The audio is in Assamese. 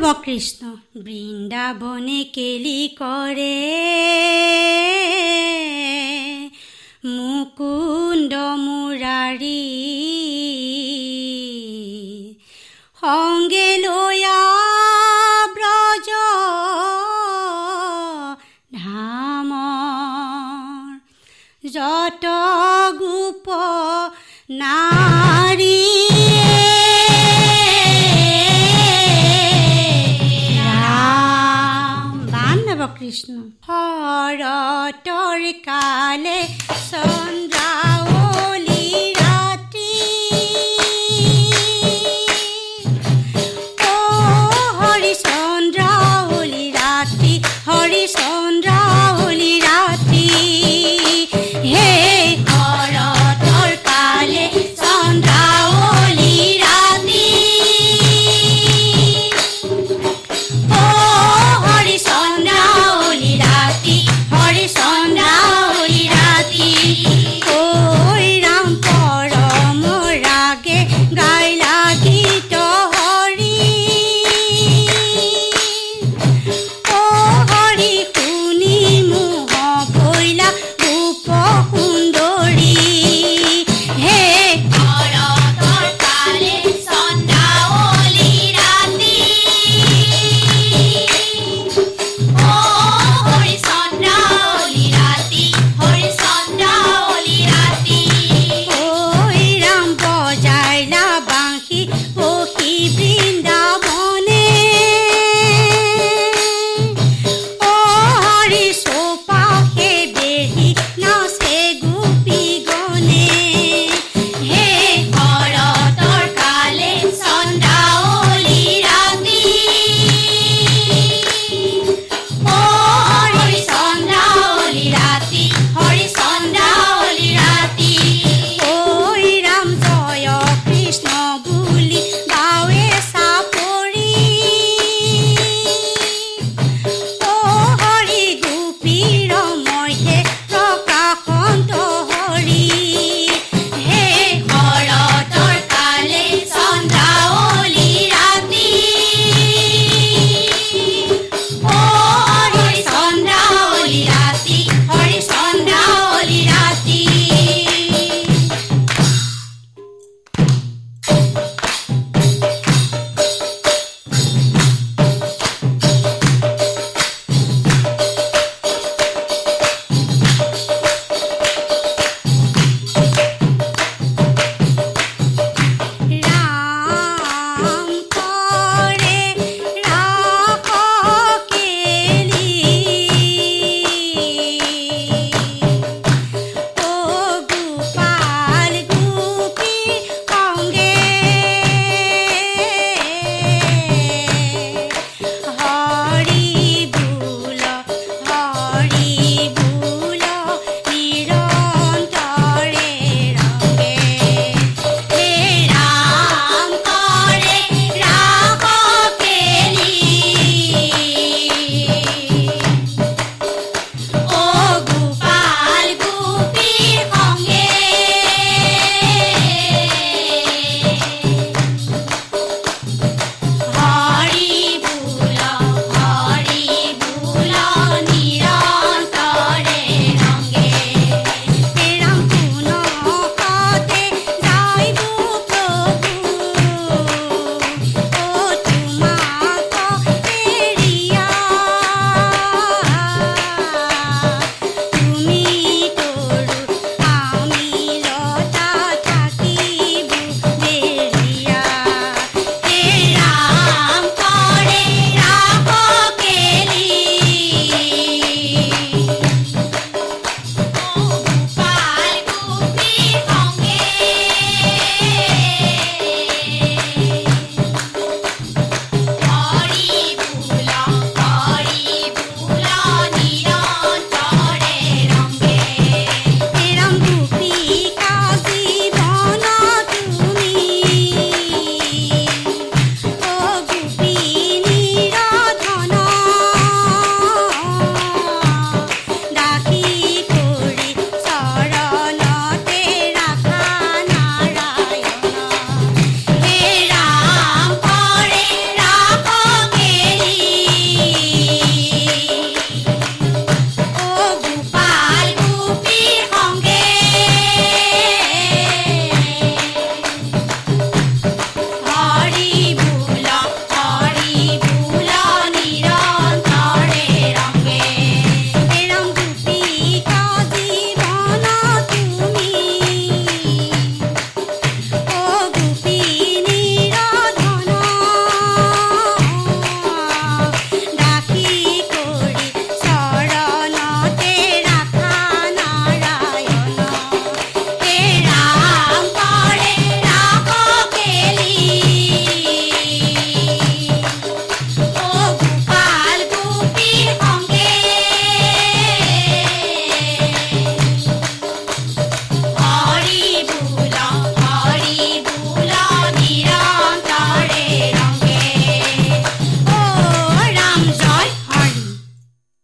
কৃষ্ণ বৃন্দাবনে কেলি কৰে মুকুন্দ মুৰাৰী সংগে লয়া ব্ৰজ ধাম যত গোপ না কৃষ্ণ। হৰ তৰি কালে চন্দ্ৰ